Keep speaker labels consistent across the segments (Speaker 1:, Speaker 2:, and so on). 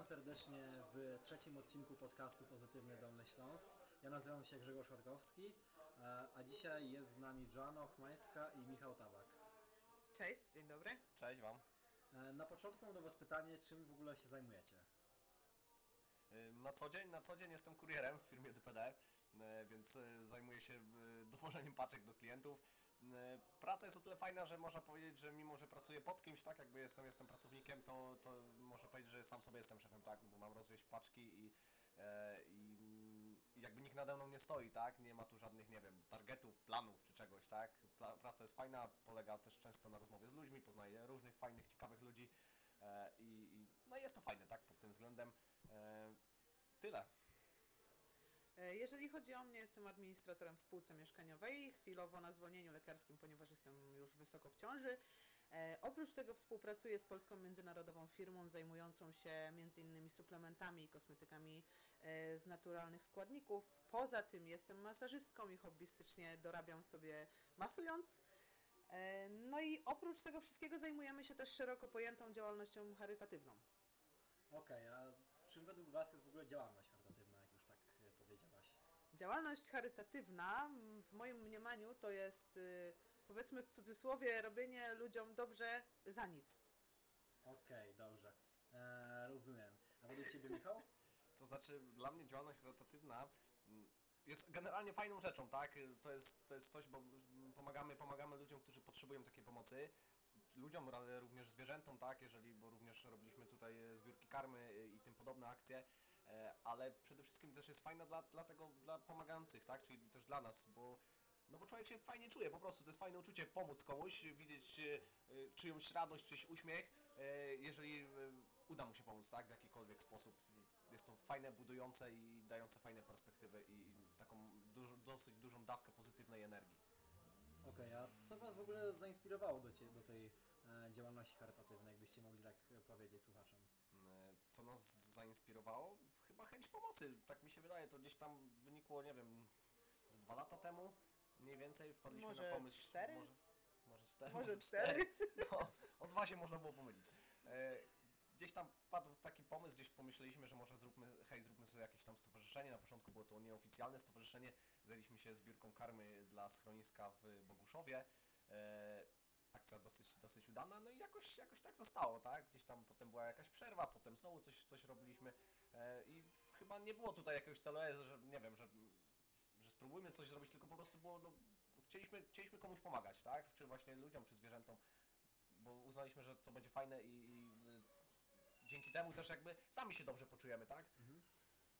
Speaker 1: Witam serdecznie w trzecim odcinku podcastu Pozytywny Dolny Śląsk. Ja nazywam się Grzegorz Łatkowski, e, a dzisiaj jest z nami Joanna Ochmańska i Michał Tabak.
Speaker 2: Cześć, dzień dobry.
Speaker 3: Cześć Wam.
Speaker 1: E, Na początku mam do Was pytanie, czym w ogóle się zajmujecie?
Speaker 3: Y, Na co dzień, na co dzień jestem kurierem w firmie DPD, więc zajmuję się dowożeniem paczek do klientów. Y, Praca jest o tyle fajna, że można powiedzieć, że mimo, że pracuję pod kimś, tak jakby jestem, jestem pracownikiem, to, to można powiedzieć, że sam sobie jestem szefem, tak, no bo mam rozwieźć paczki i, e, i mm, jakby nikt nade mną nie stoi, tak, nie ma tu żadnych, nie wiem, targetów, planów czy czegoś, tak. Praca jest fajna, polega też często na rozmowie z ludźmi, poznaję różnych fajnych, ciekawych ludzi e, i no jest to fajne, tak, pod tym względem. E, Tyle.
Speaker 2: Jeżeli chodzi o mnie, jestem administratorem w spółce mieszkaniowej, chwilowo na zwolnieniu lekarskim, ponieważ jestem już wysoko w ciąży. E, oprócz tego współpracuję z polską międzynarodową firmą zajmującą się m.in. suplementami i kosmetykami e, z naturalnych składników. Poza tym jestem masażystką i hobbystycznie dorabiam sobie masując. E, no i oprócz tego wszystkiego zajmujemy się też szeroko pojętą działalnością charytatywną.
Speaker 1: Okej, a czym według Was jest w ogóle działalność charytatywna, jak już tak e, powiedziałaś?
Speaker 2: Działalność charytatywna w moim mniemaniu to jest y, powiedzmy w cudzysłowie robienie ludziom dobrze za nic.
Speaker 1: Okej, dobrze. E, rozumiem. A według Ciebie, Michał?
Speaker 3: To znaczy, dla mnie działalność charytatywna jest generalnie fajną rzeczą, tak? To jest, to jest coś, bo pomagamy, pomagamy ludziom, którzy potrzebują takiej pomocy. Ludziom, ale również zwierzętom, tak? Jeżeli, bo również robiliśmy tutaj e, zbiórki karmy e, i tym podobne akcje. E, Ale przede wszystkim też jest fajna dla, dla tego, dla pomagających, tak? Czyli też dla nas, bo no bo człowiek się fajnie czuje, po prostu to jest fajne uczucie pomóc komuś, widzieć e, czyjąś radość, czyjś uśmiech, e, jeżeli e, uda mu się pomóc, tak, w jakikolwiek sposób. Jest to fajne, budujące i dające fajne perspektywy i taką dosyć dużą dawkę pozytywnej energii.
Speaker 1: Okej, a co Was w ogóle zainspirowało do, cie, do tej e, działalności charytatywnej, jakbyście mogli tak powiedzieć słuchaczom?
Speaker 3: Co nas zainspirowało? Chyba chęć pomocy, tak mi się wydaje, to gdzieś tam wynikło, nie wiem, z dwa lata temu mniej więcej wpadliśmy
Speaker 2: Może
Speaker 3: na pomysł.
Speaker 2: cztery?
Speaker 3: Może, może cztery.
Speaker 2: Może cztery?
Speaker 3: No, o dwa się można było pomylić. E, Gdzieś tam padł taki pomysł, gdzieś pomyśleliśmy, że może zróbmy, hej, zróbmy sobie jakieś tam stowarzyszenie. Na początku było to nieoficjalne stowarzyszenie. Zajęliśmy się zbiórką karmy dla schroniska w Boguszowie. E, akcja dosyć, dosyć udana, no i jakoś, jakoś tak zostało, tak? Gdzieś tam potem była jakaś przerwa, potem znowu coś, coś robiliśmy e, i chyba nie było tutaj jakiegoś celu, e, że nie wiem, że, że spróbujmy coś zrobić, tylko po prostu było, no, chcieliśmy, chcieliśmy komuś pomagać, tak? Czy właśnie ludziom, czy zwierzętom, bo uznaliśmy, że to będzie fajne i, i y, dzięki temu też jakby sami się dobrze poczujemy, tak?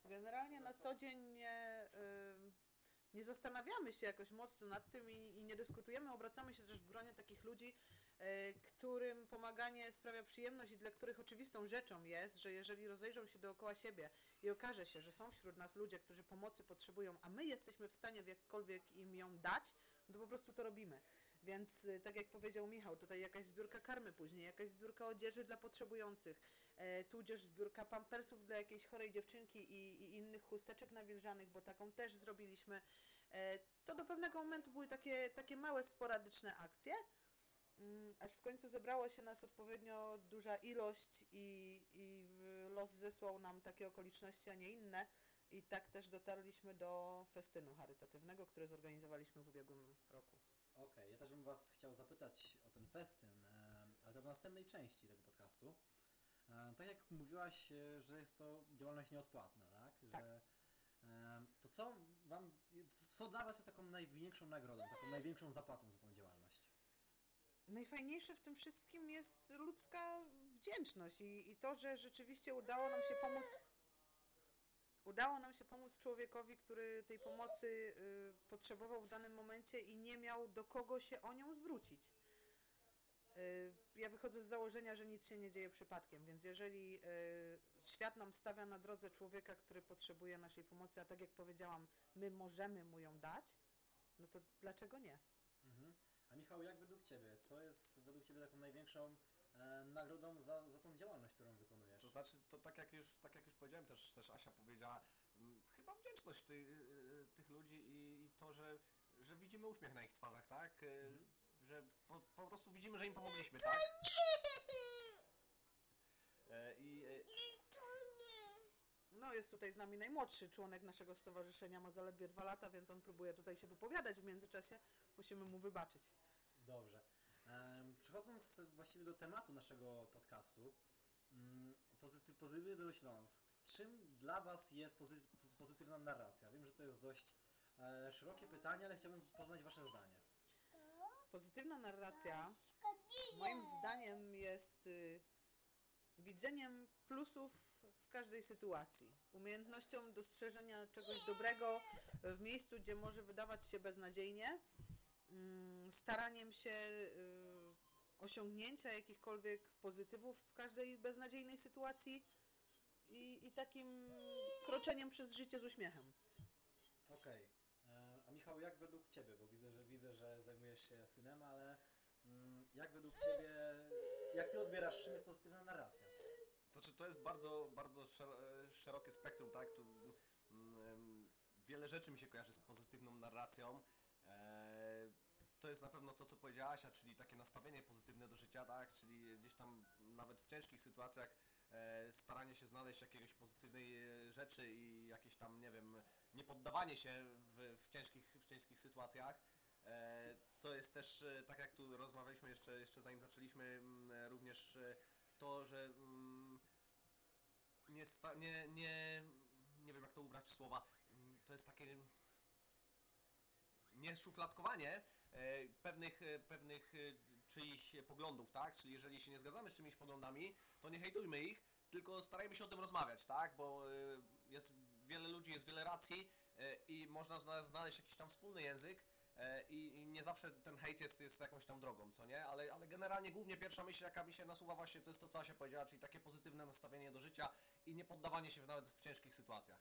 Speaker 2: Generalnie na co dzień nie, y, nie zastanawiamy się jakoś mocno nad tym i, i nie dyskutujemy, obracamy się też w gronie takich ludzi, y, którym pomaganie sprawia przyjemność i dla których oczywistą rzeczą jest, że jeżeli rozejrzą się dookoła siebie i okaże się, że są wśród nas ludzie, którzy pomocy potrzebują, a my jesteśmy w stanie w jakkolwiek im ją dać, no to po prostu to robimy. Więc y, tak jak powiedział Michał, tutaj jakaś zbiórka karmy później, jakaś zbiórka odzieży dla potrzebujących, e, tudzież zbiórka pampersów dla jakiejś chorej dziewczynki i, i innych chusteczek nawilżanych, bo taką też zrobiliśmy. E, to do pewnego momentu były takie, takie małe, sporadyczne akcje, mm, aż w końcu zebrało się nas odpowiednio duża ilość i, i los zesłał nam takie okoliczności, a nie inne. I tak też dotarliśmy do festynu charytatywnego, który zorganizowaliśmy w ubiegłym roku.
Speaker 1: Okej, ja też bym Was chciał zapytać o ten festyn, e, ale to w następnej części tego podcastu. E, tak jak mówiłaś, e, że jest to działalność nieodpłatna, tak?
Speaker 2: Tak.
Speaker 1: Że, e, to co Wam, co dla Was jest taką największą nagrodą, taką największą zapłatą za tą działalność?
Speaker 2: Najfajniejsze w tym wszystkim jest ludzka wdzięczność i, i to, że rzeczywiście udało nam się pomóc. Udało nam się pomóc człowiekowi, który tej pomocy y, potrzebował w danym momencie i nie miał do kogo się o nią zwrócić. Y, ja wychodzę z założenia, że nic się nie dzieje przypadkiem, więc jeżeli y, świat nam stawia na drodze człowieka, który potrzebuje naszej pomocy, a tak jak powiedziałam, my możemy mu ją dać, no to dlaczego nie?
Speaker 1: Mhm. A Michał, jak według Ciebie, co jest według Ciebie taką największą e, nagrodą za, za tą działalność, którą wykonujesz?
Speaker 3: To znaczy, to tak jak już, tak jak już powiedziałem, też, też Asia powiedziała, mm, chyba wdzięczność ty, y, tych ludzi i, i to, że, że widzimy uśmiech na ich twarzach, tak? Y, Że po, po prostu widzimy, że im pomogliśmy, tak? E, I, e,
Speaker 2: jest tutaj z nami najmłodszy członek naszego stowarzyszenia, ma zaledwie dwa lata, więc on próbuje tutaj się wypowiadać w międzyczasie. Musimy mu wybaczyć.
Speaker 1: Dobrze. Em, Przechodząc właściwie do tematu naszego podcastu, mm, pozytyw, pozytywny Śląsk. Czym dla Was jest pozy, pozytywna narracja? Wiem, że to jest dość e, szerokie pytanie, ale chciałbym poznać Wasze zdanie.
Speaker 2: Pozytywna narracja moim zdaniem jest y, widzeniem plusów w każdej sytuacji. Umiejętnością dostrzeżenia czegoś dobrego w miejscu, gdzie może wydawać się beznadziejnie. Mm, staraniem się y, osiągnięcia jakichkolwiek pozytywów w każdej beznadziejnej sytuacji i, i takim kroczeniem przez życie z uśmiechem.
Speaker 1: Okej. E, A Michał, jak według Ciebie, bo widzę, że widzę, że zajmujesz się synem, ale mm, jak według Ciebie, jak Ty odbierasz, czym jest pozytywna narracja?
Speaker 3: To czy to jest bardzo, bardzo szer- e, szerokie spektrum, tak? Tu, mm, wiele rzeczy mi się kojarzy z pozytywną narracją. E, to jest na pewno to, co powiedziałaś, a czyli takie nastawienie pozytywne do życia, tak? Czyli gdzieś tam nawet w ciężkich sytuacjach e, staranie się znaleźć jakiejś pozytywnej e, rzeczy i jakieś tam, nie wiem, nie poddawanie się w, w, ciężkich, w ciężkich sytuacjach. E, to jest też, e, tak jak tu rozmawialiśmy jeszcze, jeszcze zanim zaczęliśmy, mm, e, również to, że mm, nie, sta, nie, nie, nie wiem jak to ubrać w słowa, mm, to jest takie nie szufladkowanie pewnych, e, pewnych e, czyichś poglądów, tak? Czyli jeżeli się nie zgadzamy z czyimiś poglądami, to nie hejtujmy ich, tylko starajmy się o tym rozmawiać, tak? Bo e, jest wiele ludzi, jest wiele racji e, i można zna- znaleźć jakiś tam wspólny język e, i, nie zawsze ten hejt jest, jest jakąś tam drogą, co nie? Ale, ale generalnie głównie pierwsza myśl, jaka mi się nasuwa właśnie, to jest to, co Asia powiedziała, czyli takie pozytywne nastawienie do życia i nie poddawanie się nawet w ciężkich sytuacjach.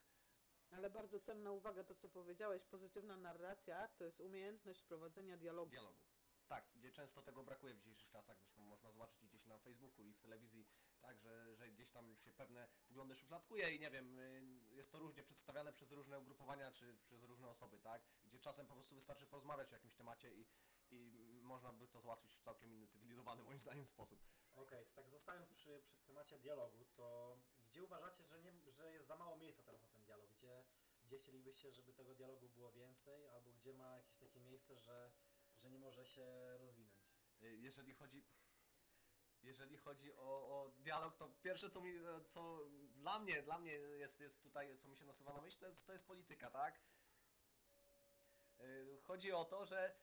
Speaker 2: Ale bardzo cenna uwaga to, co powiedziałeś, pozytywna narracja to jest umiejętność prowadzenia dialogu.
Speaker 3: dialogu. Tak, gdzie często tego brakuje w dzisiejszych czasach, zresztą można zobaczyć gdzieś na Facebooku i w telewizji, tak, że, że gdzieś tam się pewne poglądy szufladkuje i nie wiem, y, jest to różnie przedstawiane przez różne ugrupowania czy przez różne osoby, tak, gdzie czasem po prostu wystarczy porozmawiać o jakimś temacie i, i można by to załatwić w całkiem inny, cywilizowany moim zdaniem sposób.
Speaker 1: Okej, to tak zostając przy, przy temacie dialogu, to gdzie uważacie, że, nie, że jest za mało miejsca teraz na ten dialog? Gdzie, gdzie chcielibyście, żeby tego dialogu było więcej, albo gdzie ma jakieś takie miejsce, że, że nie może się rozwinąć?
Speaker 3: Y, jeżeli chodzi jeżeli chodzi o, o dialog, to pierwsze co mi, e, co dla mnie, dla mnie jest, jest tutaj, co mi się nasuwa na myśl, to jest, to jest polityka, tak? Y, Chodzi o to, że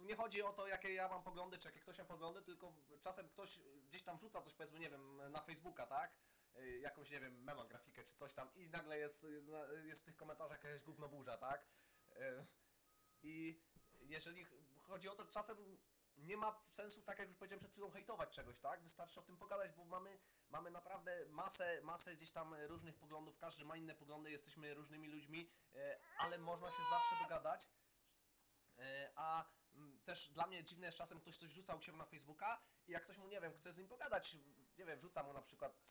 Speaker 3: tu nie chodzi o to, jakie ja mam poglądy, czy jakie ktoś ma poglądy, tylko czasem ktoś gdzieś tam wrzuca coś, powiedzmy, nie wiem, na Facebooka, tak? Y, Jakąś, nie wiem, mema, grafikę czy coś tam i nagle jest, y, jest w tych komentarzach jakaś gównoburza, tak? Y, I jeżeli ch- chodzi o to, czasem nie ma sensu, tak jak już powiedziałem przed chwilą, hejtować czegoś, tak? Wystarczy o tym pogadać, bo mamy, mamy naprawdę masę, masę gdzieś tam różnych poglądów, każdy ma inne poglądy, jesteśmy różnymi ludźmi, ale można się zawsze dogadać. A też dla mnie dziwne jest czasem ktoś coś rzuca siebie na Facebooka i jak ktoś mu, nie wiem, chce z nim pogadać, nie wiem, wrzuca mu na przykład,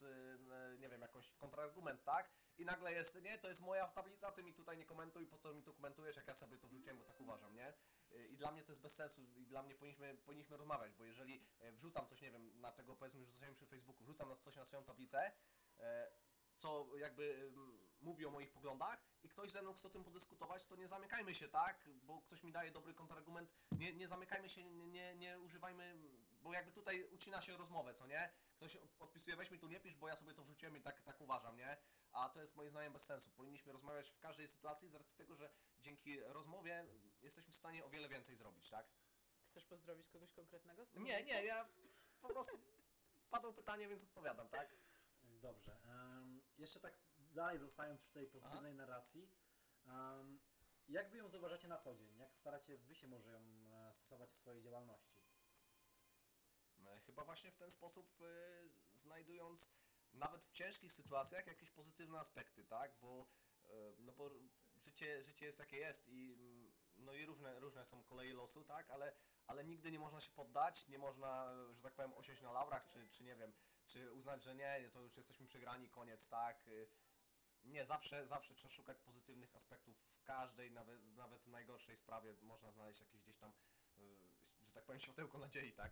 Speaker 3: e, nie wiem, jakąś kontrargument, tak? I nagle jest, nie, to jest moja tablica, ty mi tutaj nie komentuj, po co mi tu komentujesz, jak ja sobie to wrzuciłem, bo tak uważam, nie? I dla mnie to jest bez sensu i dla mnie powinniśmy, powinniśmy rozmawiać, bo jeżeli e, wrzucam coś, nie wiem, na tego powiedzmy, że zostałem przy Facebooku, wrzucam coś na swoją tablicę, e, co jakby mówi o moich poglądach i ktoś ze mną chce o tym podyskutować, to nie zamykajmy się, tak? Bo ktoś mi daje dobry kontrargument, nie, nie zamykajmy się, nie, nie, nie używajmy, bo jakby tutaj ucina się rozmowę, co nie? Ktoś odpisuje, weź mi tu nie pisz, bo ja sobie to wrzuciłem i tak, tak uważam, nie? A to jest moim zdaniem bez sensu. Powinniśmy rozmawiać w każdej sytuacji z racji tego, że dzięki rozmowie jesteśmy w stanie o wiele więcej zrobić, tak?
Speaker 2: Chcesz pozdrowić kogoś konkretnego z tego
Speaker 3: Nie,
Speaker 2: miejsca?
Speaker 3: nie, ja po prostu padło pytanie, więc odpowiadam, tak?
Speaker 1: Dobrze. em, jeszcze tak dalej zostając przy tej pozytywnej narracji, em, jak wy ją zauważacie na co dzień? Jak staracie wy się może ją e, stosować w swojej działalności?
Speaker 3: E, Chyba właśnie w ten sposób e, znajdując nawet w ciężkich sytuacjach jakieś pozytywne aspekty, tak? Bo, e, no bo życie, życie jest jakie jest i, mm, no i różne, różne są koleje losu, tak? Ale, ale nigdy nie można się poddać, nie można, że tak powiem, osiąść na laurach, czy, czy nie wiem, czy uznać, że nie, to już jesteśmy przegrani, koniec, tak? E, Nie, zawsze, zawsze trzeba szukać pozytywnych aspektów w każdej, nawet, nawet najgorszej sprawie można znaleźć jakieś gdzieś tam, e, że tak powiem, światełko nadziei, tak?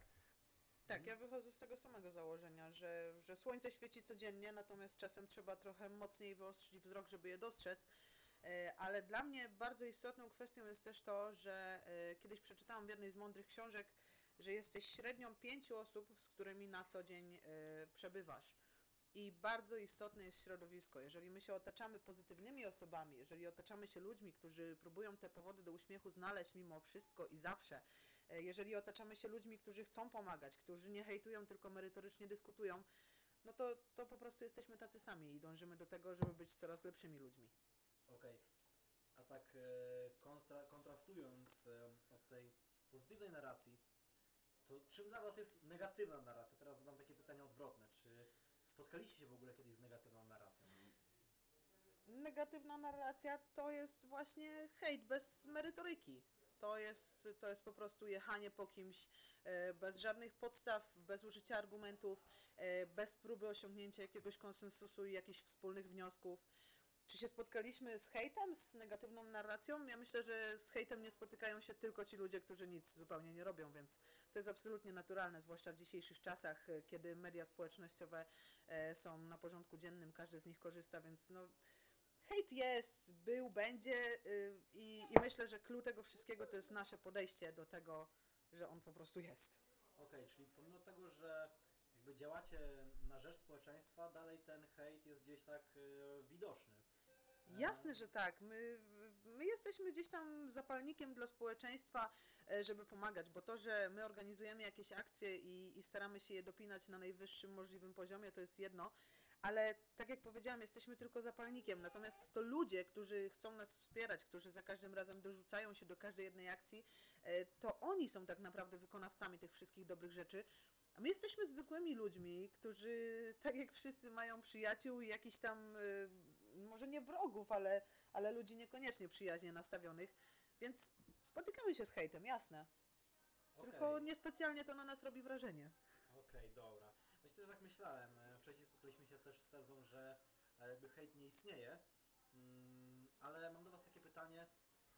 Speaker 2: Tak, ja wychodzę z tego samego założenia, że, że słońce świeci codziennie, natomiast czasem trzeba trochę mocniej wyostrzyć wzrok, żeby je dostrzec. E, Ale dla mnie bardzo istotną kwestią jest też to, że e, kiedyś przeczytałam w jednej z mądrych książek, że jesteś średnią pięciu osób, z którymi na co dzień przebywasz. I bardzo istotne jest środowisko. Jeżeli my się otaczamy pozytywnymi osobami, jeżeli otaczamy się ludźmi, którzy próbują te powody do uśmiechu znaleźć mimo wszystko i zawsze, e, jeżeli otaczamy się ludźmi, którzy chcą pomagać, którzy nie hejtują, tylko merytorycznie dyskutują, no to, to po prostu jesteśmy tacy sami i dążymy do tego, żeby być coraz lepszymi ludźmi.
Speaker 1: Okej. A tak e, kontra, kontrastując e, od tej pozytywnej narracji, to czym dla Was jest negatywna narracja? Teraz zadam takie pytanie odwrotne. Czy spotkaliście się w ogóle kiedyś z negatywną narracją?
Speaker 2: Negatywna narracja to jest właśnie hejt bez merytoryki. To jest, to jest po prostu jechanie po kimś e, bez żadnych podstaw, bez użycia argumentów, e, bez próby osiągnięcia jakiegoś konsensusu i jakichś wspólnych wniosków. Czy się spotkaliśmy z hejtem, z negatywną narracją? Ja myślę, że z hejtem nie spotykają się tylko ci ludzie, którzy nic zupełnie nie robią, więc to jest absolutnie naturalne, zwłaszcza w dzisiejszych czasach, e, kiedy media społecznościowe e, są na porządku dziennym, każdy z nich korzysta, więc no, hejt jest, był, będzie y, i, i myślę, że clue tego wszystkiego to jest nasze podejście do tego, że on po prostu jest.
Speaker 1: Okej, czyli pomimo tego, że jakby działacie na rzecz społeczeństwa, dalej ten hejt jest gdzieś tak e, widoczny. E,
Speaker 2: Jasne, że tak. My, my jesteśmy gdzieś tam zapalnikiem dla społeczeństwa, e, żeby pomagać, bo to, że my organizujemy jakieś akcje i, i staramy się je dopinać na najwyższym możliwym poziomie, to jest jedno, ale tak jak powiedziałam, jesteśmy tylko zapalnikiem, natomiast to ludzie, którzy chcą nas wspierać, którzy za każdym razem dorzucają się do każdej jednej akcji, e, to oni są tak naprawdę wykonawcami tych wszystkich dobrych rzeczy. A my jesteśmy zwykłymi ludźmi, którzy tak jak wszyscy mają przyjaciół i jakiś tam, y, może nie wrogów, ale, ale ludzi niekoniecznie przyjaźnie nastawionych, więc spotykamy się z hejtem, jasne.
Speaker 1: okej.
Speaker 2: Tylko niespecjalnie to na nas robi wrażenie.
Speaker 1: Okej, dobra. Myślę, że tak myślałem. Wcześniej spotkaliśmy się też z tezą, że e, jakby hejt nie istnieje. Mm, ale mam do Was takie pytanie.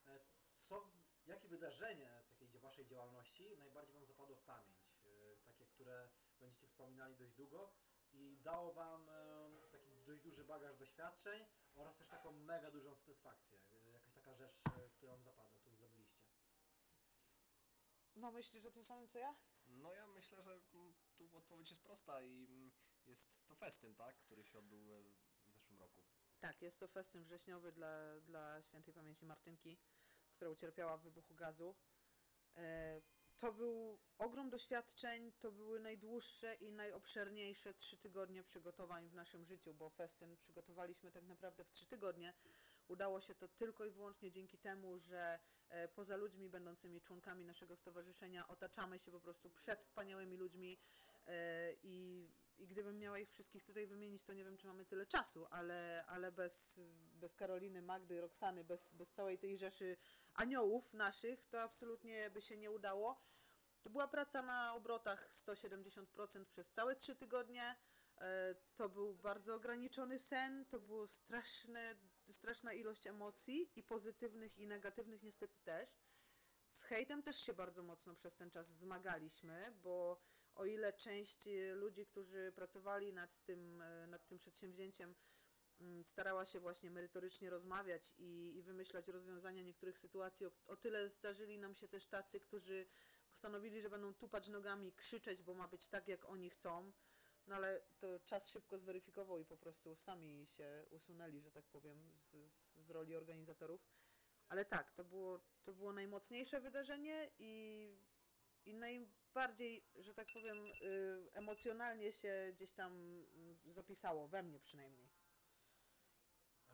Speaker 1: e, Co, jakie wydarzenie z takiej waszej działalności najbardziej Wam zapadło w pamięć? E, Takie, które będziecie wspominali dość długo i dało Wam dość duży bagaż doświadczeń oraz też taką mega dużą satysfakcję. E, Jakaś taka rzecz, e, która Wam zapadła, którą zrobiliście.
Speaker 2: No myślisz o tym samym co ja?
Speaker 3: No ja myślę, że mm, tu odpowiedź jest prosta i mm, jest to festyn, tak, który się odbył e, w zeszłym roku.
Speaker 2: Tak, jest to festyn wrześniowy dla, dla świętej pamięci Martynki, która ucierpiała w wybuchu gazu. E, To był ogrom doświadczeń, to były najdłuższe i najobszerniejsze trzy tygodnie przygotowań w naszym życiu, bo festyn przygotowaliśmy tak naprawdę w trzy tygodnie. Udało się to tylko i wyłącznie dzięki temu, że e, poza ludźmi będącymi członkami naszego stowarzyszenia otaczamy się po prostu przewspaniałymi ludźmi e, i, i gdybym miała ich wszystkich tutaj wymienić, to nie wiem, czy mamy tyle czasu, ale, ale bez, bez Karoliny, Magdy, Roxany, bez, bez całej tej rzeszy aniołów naszych, to absolutnie by się nie udało. To była praca na obrotach 170% przez całe trzy tygodnie. E, To był bardzo ograniczony sen, to było straszne, straszna ilość emocji i pozytywnych i negatywnych niestety też. Z hejtem też się bardzo mocno przez ten czas zmagaliśmy, bo o ile część ludzi, którzy pracowali nad tym, e, nad tym przedsięwzięciem, starała się właśnie merytorycznie rozmawiać i, i wymyślać rozwiązania niektórych sytuacji, o, o tyle zdarzyli nam się też tacy, którzy postanowili, że będą tupać nogami, krzyczeć, bo ma być tak, jak oni chcą. No ale to czas szybko zweryfikował i po prostu sami się usunęli, że tak powiem, z, z, roli organizatorów. Ale tak, to było, to było najmocniejsze wydarzenie i, i najbardziej, że tak powiem, y, emocjonalnie się gdzieś tam y, zapisało, we mnie przynajmniej.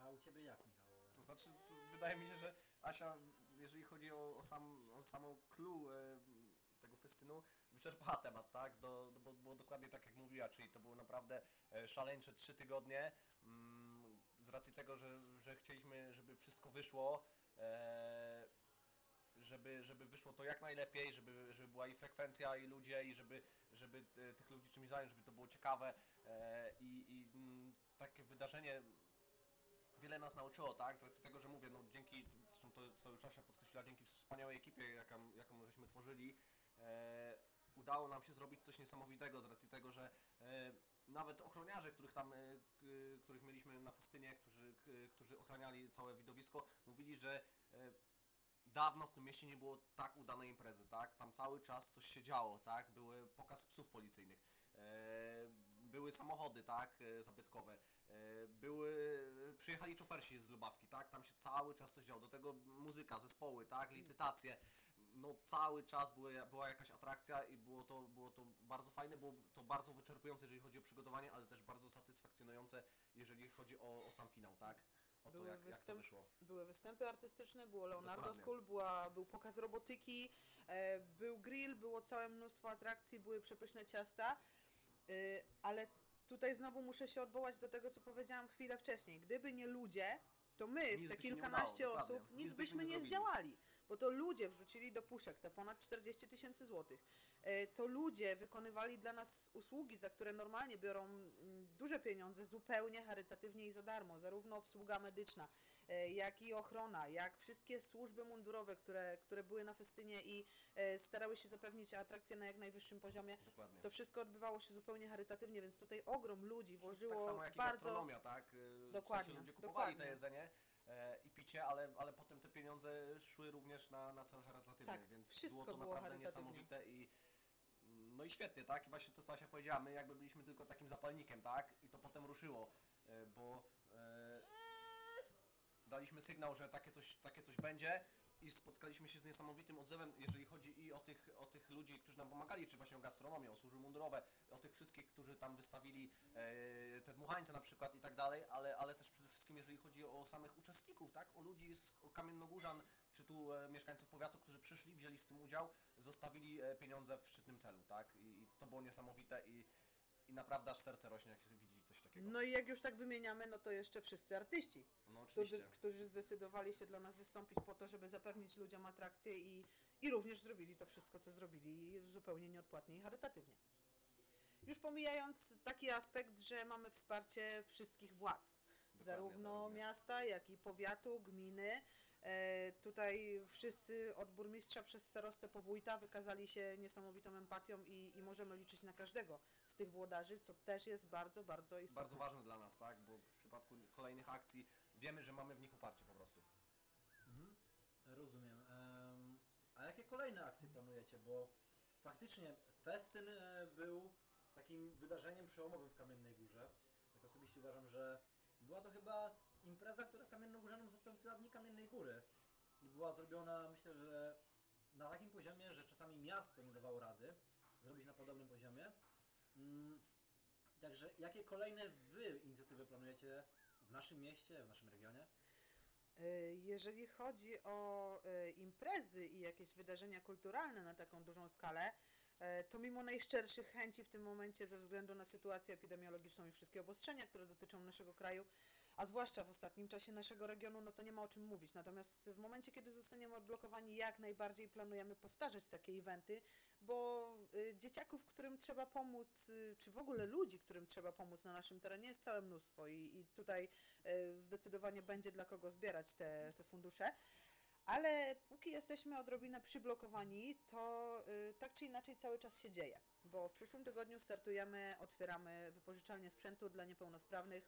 Speaker 1: A u Ciebie jak, Michał?
Speaker 3: To znaczy, to wydaje mi się, że Asia, jeżeli chodzi o, o, sam, o samą clue e, tego festynu, wyczerpała temat, tak? Do, do, bo było dokładnie tak, jak mówiła, czyli to były naprawdę e, szaleńcze trzy tygodnie. Mm, z racji tego, że, że chcieliśmy, żeby wszystko wyszło, e, żeby, żeby wyszło to jak najlepiej, żeby, żeby była i frekwencja, i ludzie, i żeby, żeby e, tych ludzi czymś zająć, żeby to było ciekawe. E, I i mm, takie wydarzenie wiele nas nauczyło, tak? Z racji tego, że mówię, no dzięki, zresztą to co już Asia podkreśliła, dzięki wspaniałej ekipie, jaką, jaką żeśmy tworzyli, e, udało nam się zrobić coś niesamowitego z racji tego, że e, nawet ochroniarze, których tam, e, których mieliśmy na festynie, którzy, którzy ochraniali całe widowisko, mówili, że e, dawno w tym mieście nie było tak udanej imprezy, tak? Tam cały czas coś się działo, tak? Były pokaz psów policyjnych, e, były samochody, tak? E, zabytkowe, e, były, przyjechali czopersi z Lubawki, tak? Tam się cały czas coś działo, do tego muzyka, zespoły, tak? Licytacje, no cały czas były, była jakaś atrakcja i było to, było to bardzo fajne, było to bardzo wyczerpujące, jeżeli chodzi o przygotowanie, ale też bardzo satysfakcjonujące, jeżeli chodzi o, o sam finał, tak? O to,
Speaker 2: Były
Speaker 3: jak, jak to
Speaker 2: występ-
Speaker 3: wyszło.
Speaker 2: Były występy artystyczne, było Leonardo
Speaker 3: Dokładnie.
Speaker 2: School, była, był pokaz robotyki, e, był grill, było całe mnóstwo atrakcji, były przepyszne ciasta, ale tutaj znowu muszę się odwołać do tego, co powiedziałam chwilę wcześniej. Gdyby nie ludzie, to my,
Speaker 3: Nic
Speaker 2: te kilkanaście
Speaker 3: udało,
Speaker 2: osób, nic
Speaker 3: Nic byśmy
Speaker 2: byśmy
Speaker 3: nie
Speaker 2: nie zdziałali. Bo to ludzie wrzucili do puszek te ponad 40 tysięcy złotych. E, To ludzie wykonywali dla nas usługi, za które normalnie biorą mm, duże pieniądze, zupełnie charytatywnie i za darmo. Zarówno obsługa medyczna, e, jak i ochrona, jak wszystkie służby mundurowe, które, które były na festynie i e, starały się zapewnić atrakcję na jak najwyższym poziomie.
Speaker 3: Dokładnie.
Speaker 2: To wszystko odbywało się zupełnie charytatywnie, więc tutaj ogrom ludzi włożyło
Speaker 3: tak samo jak
Speaker 2: bardzo...
Speaker 3: gastronomia, tak?
Speaker 2: Dokładnie,
Speaker 3: W sensie ludzie kupowali
Speaker 2: dokładnie.
Speaker 3: te jedzenie i picie, ale, ale potem te pieniądze szły również na, na cel charytatywny,
Speaker 2: Tak,
Speaker 3: więc było to
Speaker 2: było
Speaker 3: naprawdę niesamowite i no i świetnie, tak? I właśnie to, co Asia powiedziała, my jakby byliśmy tylko takim zapalnikiem, tak? I to potem ruszyło, e, bo e, daliśmy sygnał, że takie coś, takie coś będzie i spotkaliśmy się z niesamowitym odzewem, jeżeli chodzi i o tych, o tych ludzi, którzy nam pomagali, czy właśnie o gastronomię, o służby mundurowe, o tych wszystkich, którzy tam wystawili e, te dmuchańce na przykład i tak dalej, ale, ale też przede wszystkim jeżeli chodzi o samych uczestników, tak, o ludzi z Kamiennogórzan, czy tu e, mieszkańców powiatu, którzy przyszli, wzięli w tym udział, zostawili e, pieniądze w szczytnym celu, tak, i, i to było niesamowite i, i naprawdę aż serce rośnie, jak się widzi takiego.
Speaker 2: No i jak już tak wymieniamy, no to jeszcze wszyscy artyści.
Speaker 3: No oczywiście.
Speaker 2: którzy, którzy zdecydowali się dla nas wystąpić po to, żeby zapewnić ludziom atrakcję i, i również zrobili to wszystko, co zrobili zupełnie nieodpłatnie i charytatywnie. Już pomijając taki aspekt, że mamy wsparcie wszystkich władz,
Speaker 3: Dokładnie,
Speaker 2: zarówno miasta, jak i powiatu, gminy. E, tutaj wszyscy od burmistrza przez starostę po wójta wykazali się niesamowitą empatią i, i możemy liczyć na każdego z tych włodarzy, co też jest bardzo, bardzo istotne.
Speaker 3: Bardzo ważne dla nas, tak, bo w przypadku kolejnych akcji wiemy, że mamy w nich uparcie po prostu.
Speaker 1: Mhm. Rozumiem. Em, a jakie kolejne akcje planujecie? Bo faktycznie festyn e, był takim wydarzeniem przełomowym w Kamiennej Górze. Tak osobiście uważam, że była to chyba impreza, która Kamiennogórzanom zastąpiła Dni Kamiennej Góry. I była zrobiona, myślę, że na takim poziomie, że czasami miasto nie dawało rady zrobić na podobnym poziomie. Mm, Także jakie kolejne wy inicjatywy planujecie w naszym mieście, w naszym regionie?
Speaker 2: E, Jeżeli chodzi o e, imprezy i jakieś wydarzenia kulturalne na taką dużą skalę, e, to mimo najszczerszych chęci w tym momencie ze względu na sytuację epidemiologiczną i wszystkie obostrzenia, które dotyczą naszego kraju, a zwłaszcza w ostatnim czasie naszego regionu, no to nie ma o czym mówić. Natomiast w momencie, kiedy zostaniemy odblokowani, jak najbardziej planujemy powtarzać takie eventy, bo y, dzieciaków, którym trzeba pomóc, y, czy w ogóle ludzi, którym trzeba pomóc na naszym terenie jest całe mnóstwo i, i tutaj y, zdecydowanie będzie dla kogo zbierać te, te fundusze. Ale póki jesteśmy odrobinę przyblokowani, to tak czy inaczej cały czas się dzieje. Bo w przyszłym tygodniu startujemy, otwieramy wypożyczalnię sprzętu dla niepełnosprawnych.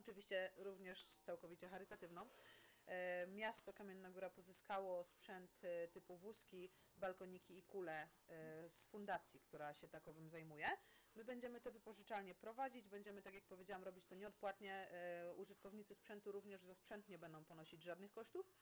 Speaker 2: Oczywiście również całkowicie charytatywną. E, Miasto Kamienna Góra pozyskało sprzęt e, typu wózki, balkoniki i kule e, z fundacji, która się takowym zajmuje. My będziemy te wypożyczalnie prowadzić, będziemy, tak jak powiedziałam, robić to nieodpłatnie. Użytkownicy sprzętu również za sprzęt nie będą ponosić żadnych kosztów.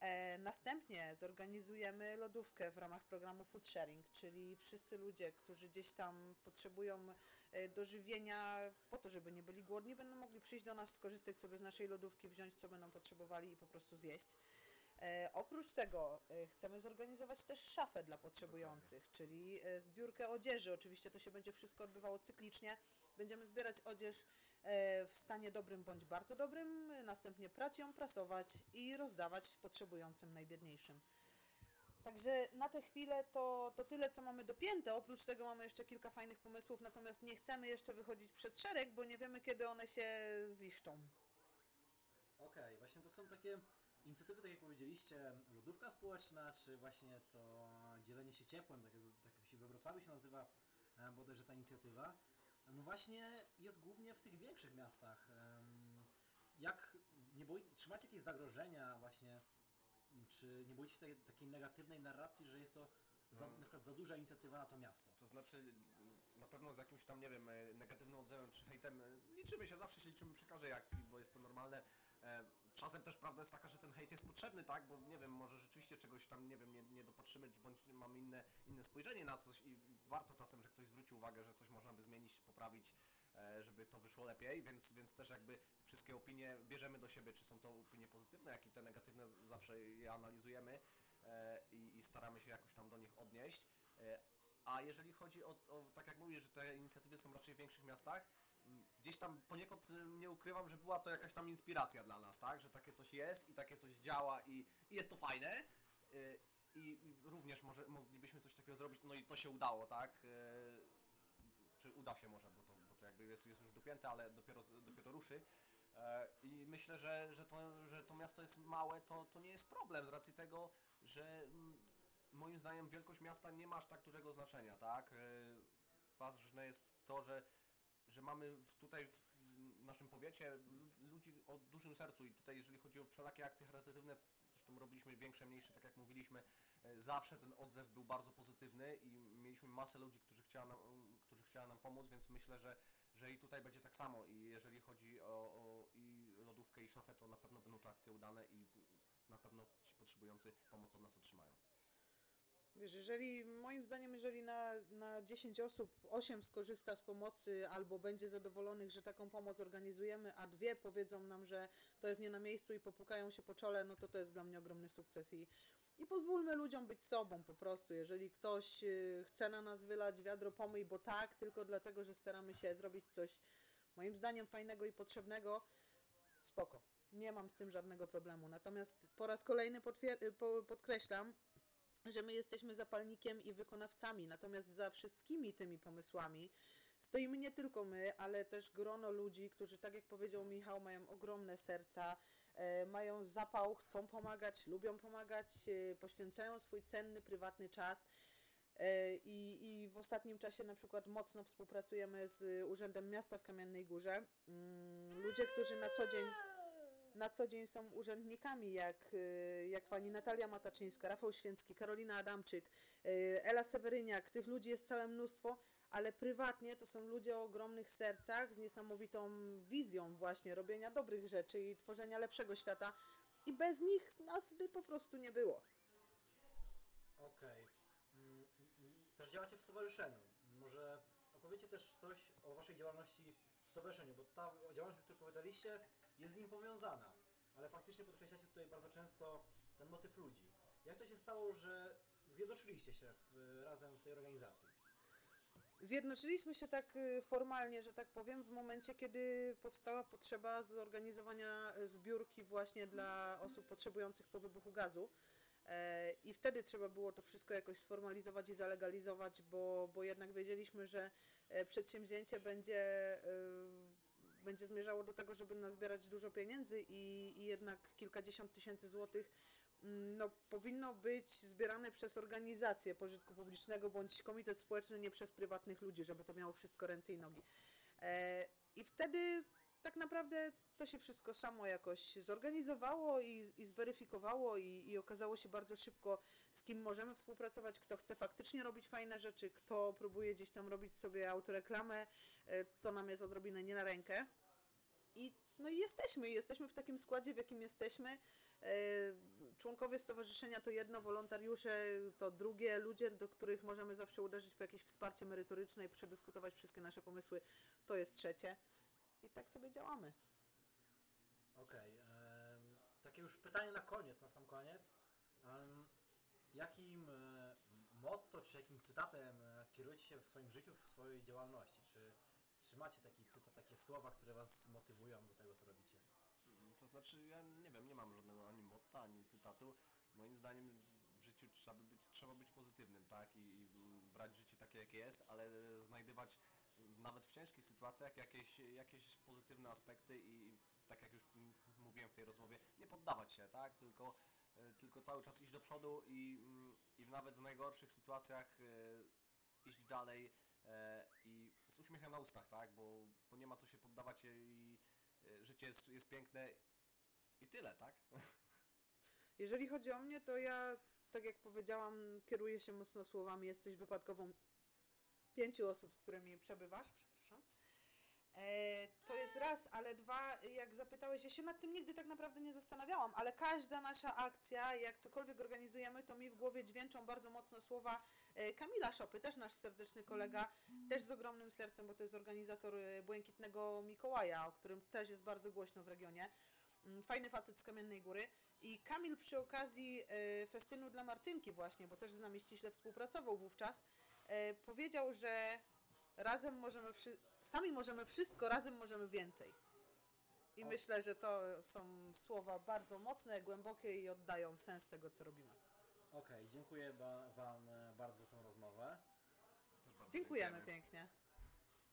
Speaker 2: E, Następnie zorganizujemy lodówkę w ramach programu Food Sharing, czyli wszyscy ludzie, którzy gdzieś tam potrzebują e, dożywienia po to, żeby nie byli głodni, będą mogli przyjść do nas, skorzystać sobie z naszej lodówki, wziąć co będą potrzebowali i po prostu zjeść. E, oprócz tego chcemy zorganizować też szafę dla potrzebujących, czyli zbiórkę odzieży. Oczywiście to się będzie wszystko odbywało cyklicznie. Będziemy zbierać odzież e, w stanie dobrym bądź bardzo dobrym, następnie prać ją, prasować i rozdawać potrzebującym najbiedniejszym. Także na tę chwilę to, to tyle, co mamy dopięte. Oprócz tego mamy jeszcze kilka fajnych pomysłów, natomiast nie chcemy jeszcze wychodzić przed szereg, bo nie wiemy, kiedy one się ziszczą.
Speaker 1: Okej, właśnie to są takie inicjatywy, tak jak powiedzieliście, lodówka społeczna, czy właśnie to dzielenie się ciepłem, tak jak, tak jak się we Wrocławiu się nazywa e, bodajże ta inicjatywa, no właśnie jest głównie w tych większych miastach. Jak nie boi, czy macie jakieś zagrożenia właśnie, czy nie boicie się tej, takiej negatywnej narracji, że jest to za,
Speaker 3: Mm.
Speaker 1: na przykład za duża inicjatywa na to miasto?
Speaker 3: To znaczy, na pewno z jakimś tam, nie wiem, e, negatywnym odzewem czy hejtem, e, liczymy się, zawsze się liczymy przy każdej akcji, bo jest to normalne. Czasem też prawda jest taka, że ten hejt jest potrzebny, tak, bo nie wiem, może rzeczywiście czegoś tam, nie wiem, nie, nie dopatrzymy, bądź mamy inne, inne spojrzenie na coś i warto czasem, że ktoś zwróci uwagę, że coś można by zmienić, poprawić, e, żeby to wyszło lepiej, więc, więc też jakby wszystkie opinie bierzemy do siebie, czy są to opinie pozytywne, jak i te negatywne, zawsze je analizujemy e, i, i staramy się jakoś tam do nich odnieść. E, A jeżeli chodzi o, o, tak jak mówisz, że te inicjatywy są raczej w większych miastach, gdzieś tam poniekąd y, nie ukrywam, że była to jakaś tam inspiracja dla nas, tak? Że takie coś jest i takie coś działa i, i jest to fajne. Y, I również może moglibyśmy coś takiego zrobić, no i to się udało, tak? Y, Czy uda się może, bo to, bo to jakby jest, jest już dopięte, ale dopiero, dopiero ruszy. I myślę, że, że, to, że to miasto jest małe, to, to nie jest problem z racji tego, że moim zdaniem wielkość miasta nie ma aż tak dużego znaczenia, tak? Ważne jest to, że, że mamy tutaj w naszym powiecie lu- ludzi o dużym sercu i tutaj jeżeli chodzi o wszelakie akcje charytatywne, zresztą robiliśmy większe, mniejsze, tak jak mówiliśmy, e, zawsze ten odzew był bardzo pozytywny i mieliśmy masę ludzi, którzy chciała nam, którzy chciała nam pomóc, więc myślę, że, że i tutaj będzie tak samo i jeżeli chodzi o, o i lodówkę i szafę, to na pewno będą to akcje udane i na pewno ci potrzebujący pomoc od nas otrzymają.
Speaker 2: Wiesz, jeżeli, moim zdaniem, jeżeli na, na 10 osób 8 skorzysta z pomocy albo będzie zadowolonych, że taką pomoc organizujemy, a dwie powiedzą nam, że to jest nie na miejscu i popukają się po czole, no to to jest dla mnie ogromny sukces i, i pozwólmy ludziom być sobą po prostu. Jeżeli ktoś y, chce na nas wylać wiadro pomyj, bo tak, tylko dlatego, że staramy się zrobić coś moim zdaniem fajnego i potrzebnego, spoko. Nie mam z tym żadnego problemu. Natomiast po raz kolejny po- podkreślam, że my jesteśmy zapalnikiem i wykonawcami, natomiast za wszystkimi tymi pomysłami stoimy nie tylko my, ale też grono ludzi, którzy, tak jak powiedział Michał, mają ogromne serca, e, mają zapał, chcą pomagać, lubią pomagać, e, poświęcają swój cenny, prywatny czas. E, I, I w ostatnim czasie na przykład mocno współpracujemy z Urzędem Miasta w Kamiennej Górze. Mm, Ludzie, którzy na co dzień na co dzień są urzędnikami, jak, y, jak pani Natalia Mataczyńska, Rafał Święcki, Karolina Adamczyk, y, Ela Seweryniak. Tych ludzi jest całe mnóstwo, ale prywatnie to są ludzie o ogromnych sercach, z niesamowitą wizją właśnie robienia dobrych rzeczy i tworzenia lepszego świata. I bez nich nas by po prostu nie było.
Speaker 1: Okej. Mm, mm, Też działacie w stowarzyszeniu. Może opowiecie też coś o waszej działalności w stowarzyszeniu, bo ta działalność, o której opowiadaliście, jest z nim powiązana. Ale faktycznie podkreślacie tutaj bardzo często ten motyw ludzi. Jak to się stało, że zjednoczyliście się w, razem w tej organizacji?
Speaker 2: Zjednoczyliśmy się tak y, formalnie, że tak powiem, w momencie, kiedy powstała potrzeba zorganizowania y, zbiórki właśnie dla osób potrzebujących po wybuchu gazu. E, I wtedy trzeba było to wszystko jakoś sformalizować i zalegalizować, bo, bo jednak wiedzieliśmy, że e, przedsięwzięcie będzie, y, będzie zmierzało do tego, żeby nazbierać dużo pieniędzy i, i jednak kilkadziesiąt tysięcy złotych mm, no, powinno być zbierane przez organizację pożytku publicznego bądź komitet społeczny, nie przez prywatnych ludzi, żeby to miało wszystko ręce i nogi. E, I wtedy tak naprawdę to się wszystko samo jakoś zorganizowało i, i zweryfikowało i, i okazało się bardzo szybko, kim możemy współpracować, kto chce faktycznie robić fajne rzeczy, kto próbuje gdzieś tam robić sobie autoreklamę, e, co nam jest odrobinę nie na rękę. I no i jesteśmy, jesteśmy w takim składzie, w jakim jesteśmy. E, Członkowie stowarzyszenia to jedno, wolontariusze to drugie, ludzie, do których możemy zawsze uderzyć po jakieś wsparcie merytoryczne i przedyskutować wszystkie nasze pomysły, to jest trzecie. I tak sobie działamy.
Speaker 1: Okej. em, takie już pytanie na koniec, na sam koniec. Jakim e, motto, czy jakim cytatem e, kierujecie się w swoim życiu, w swojej działalności? Czy, czy macie taki cytat, takie słowa, które was motywują do tego, co robicie?
Speaker 3: Mm, To znaczy, ja nie wiem, nie mam żadnego ani motta, ani cytatu. Moim zdaniem w życiu trzeba być, trzeba być pozytywnym, tak? I, I brać życie takie, jakie jest, ale znajdywać nawet w ciężkich sytuacjach jakieś, jakieś pozytywne aspekty i tak jak już mówiłem, w tej rozmowie, nie poddawać się, tak? Tylko, tylko cały czas iść do przodu i, mm, i nawet w najgorszych sytuacjach e, iść dalej e, i z uśmiechem na ustach, tak? Bo, bo nie ma co się poddawać i e, życie jest, jest piękne i tyle, tak?
Speaker 2: Jeżeli chodzi o mnie, to ja, tak jak powiedziałam, kieruję się mocno słowami, jesteś wypadkową pięciu osób, z którymi przebywasz. E, to jest raz, ale dwa, jak zapytałeś, ja się nad tym nigdy tak naprawdę nie zastanawiałam, ale każda nasza akcja, jak cokolwiek organizujemy, to mi w głowie dźwięczą bardzo mocno słowa e, Kamila Szopy, też nasz serdeczny kolega, też z ogromnym sercem, bo to jest organizator e, Błękitnego Mikołaja, o którym też jest bardzo głośno w regionie. Mm, Fajny facet z Kamiennej Góry. I Kamil przy okazji e, festynu dla Martynki właśnie, bo też z nami ściśle współpracował wówczas, e, powiedział, że razem możemy, sami możemy wszystko, razem możemy więcej. I
Speaker 1: O.
Speaker 2: myślę, że to są słowa bardzo mocne, głębokie i oddają sens tego, co robimy.
Speaker 1: Okej, dziękuję ba- Wam e, bardzo za tą rozmowę.
Speaker 2: Dziękujemy pięknie.